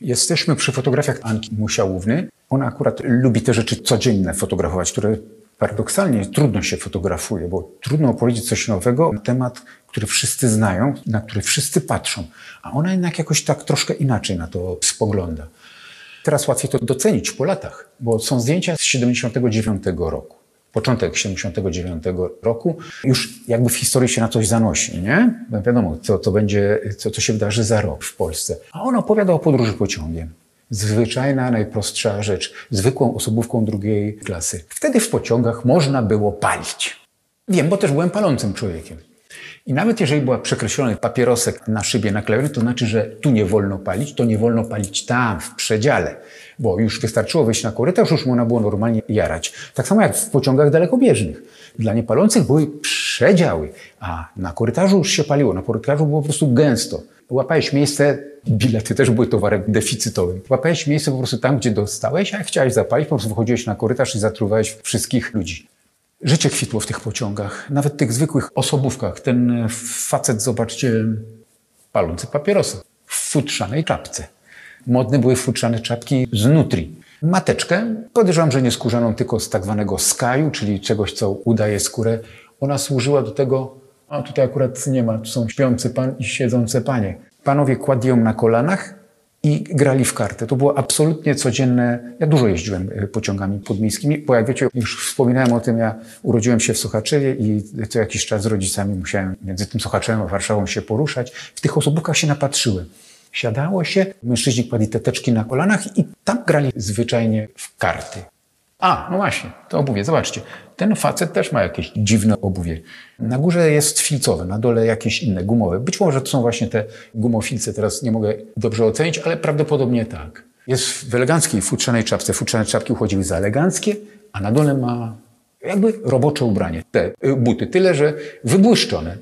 Jesteśmy przy fotografiach Anki Musiałówny. Ona akurat lubi te rzeczy codzienne fotografować, które paradoksalnie trudno się fotografuje, bo trudno opowiedzieć coś nowego na temat, który wszyscy znają, na który wszyscy patrzą. A ona jednak jakoś tak troszkę inaczej na to spogląda. Teraz łatwiej to docenić po latach, bo są zdjęcia z 79 roku. Początek 79 roku już jakby w historii się na coś zanosi, nie? No wiadomo, co, co będzie, co, co się wydarzy za rok w Polsce. A ona opowiada o podróży pociągiem. Zwyczajna, najprostsza rzecz. Zwykłą osobówką drugiej klasy. Wtedy w pociągach można było palić. Wiem, bo też byłem palącym człowiekiem. I nawet jeżeli była przekreślony papierosek na szybie naklejony, to znaczy, że tu nie wolno palić, to nie wolno palić tam, w przedziale. Bo już wystarczyło wyjść na korytarz, już można było normalnie jarać. Tak samo jak w pociągach dalekobieżnych. Dla niepalących były przedziały, a na korytarzu już się paliło. Na korytarzu było po prostu gęsto. Łapałeś miejsce, bilety też były towarem deficytowym. Łapałeś miejsce po prostu tam, gdzie dostałeś, a jak chciałeś zapalić, po prostu wychodziłeś na korytarz i zatruwałeś wszystkich ludzi. Życie kwitło w tych pociągach, nawet tych zwykłych osobówkach. Ten facet, zobaczcie, palący papierosa w futrzanej czapce. Modne były futrzane czapki z nutri. Mateczkę, podejrzewam, że nie skórzaną, tylko z tak zwanego skaju, czyli czegoś, co udaje skórę. Ona służyła do tego, a tutaj akurat nie ma, są śpiący pan i siedzące panie. Panowie kładli ją na kolanach i grali w kartę. To było absolutnie codzienne. Ja dużo jeździłem y, pociągami podmiejskimi, bo jak wiecie, już wspominałem o tym, ja urodziłem się w Sochaczewie i co jakiś czas z rodzicami musiałem między tym Sochaczewem a Warszawą się poruszać. W tych osobówkach się napatrzyłem. Siadało się, mężczyźni kładli te teczki na kolanach i tam grali zwyczajnie w karty. A, no właśnie, to obuwie, zobaczcie. Ten facet też ma jakieś dziwne obuwie. Na górze jest filcowe, na dole jakieś inne, gumowe. Być może to są właśnie te gumofilce, teraz nie mogę dobrze ocenić, ale prawdopodobnie tak. Jest w eleganckiej futrzanej czapce. Futrzane czapki uchodziły za eleganckie, a na dole ma jakby robocze ubranie. Te y, buty, tyle że wybłyszczone.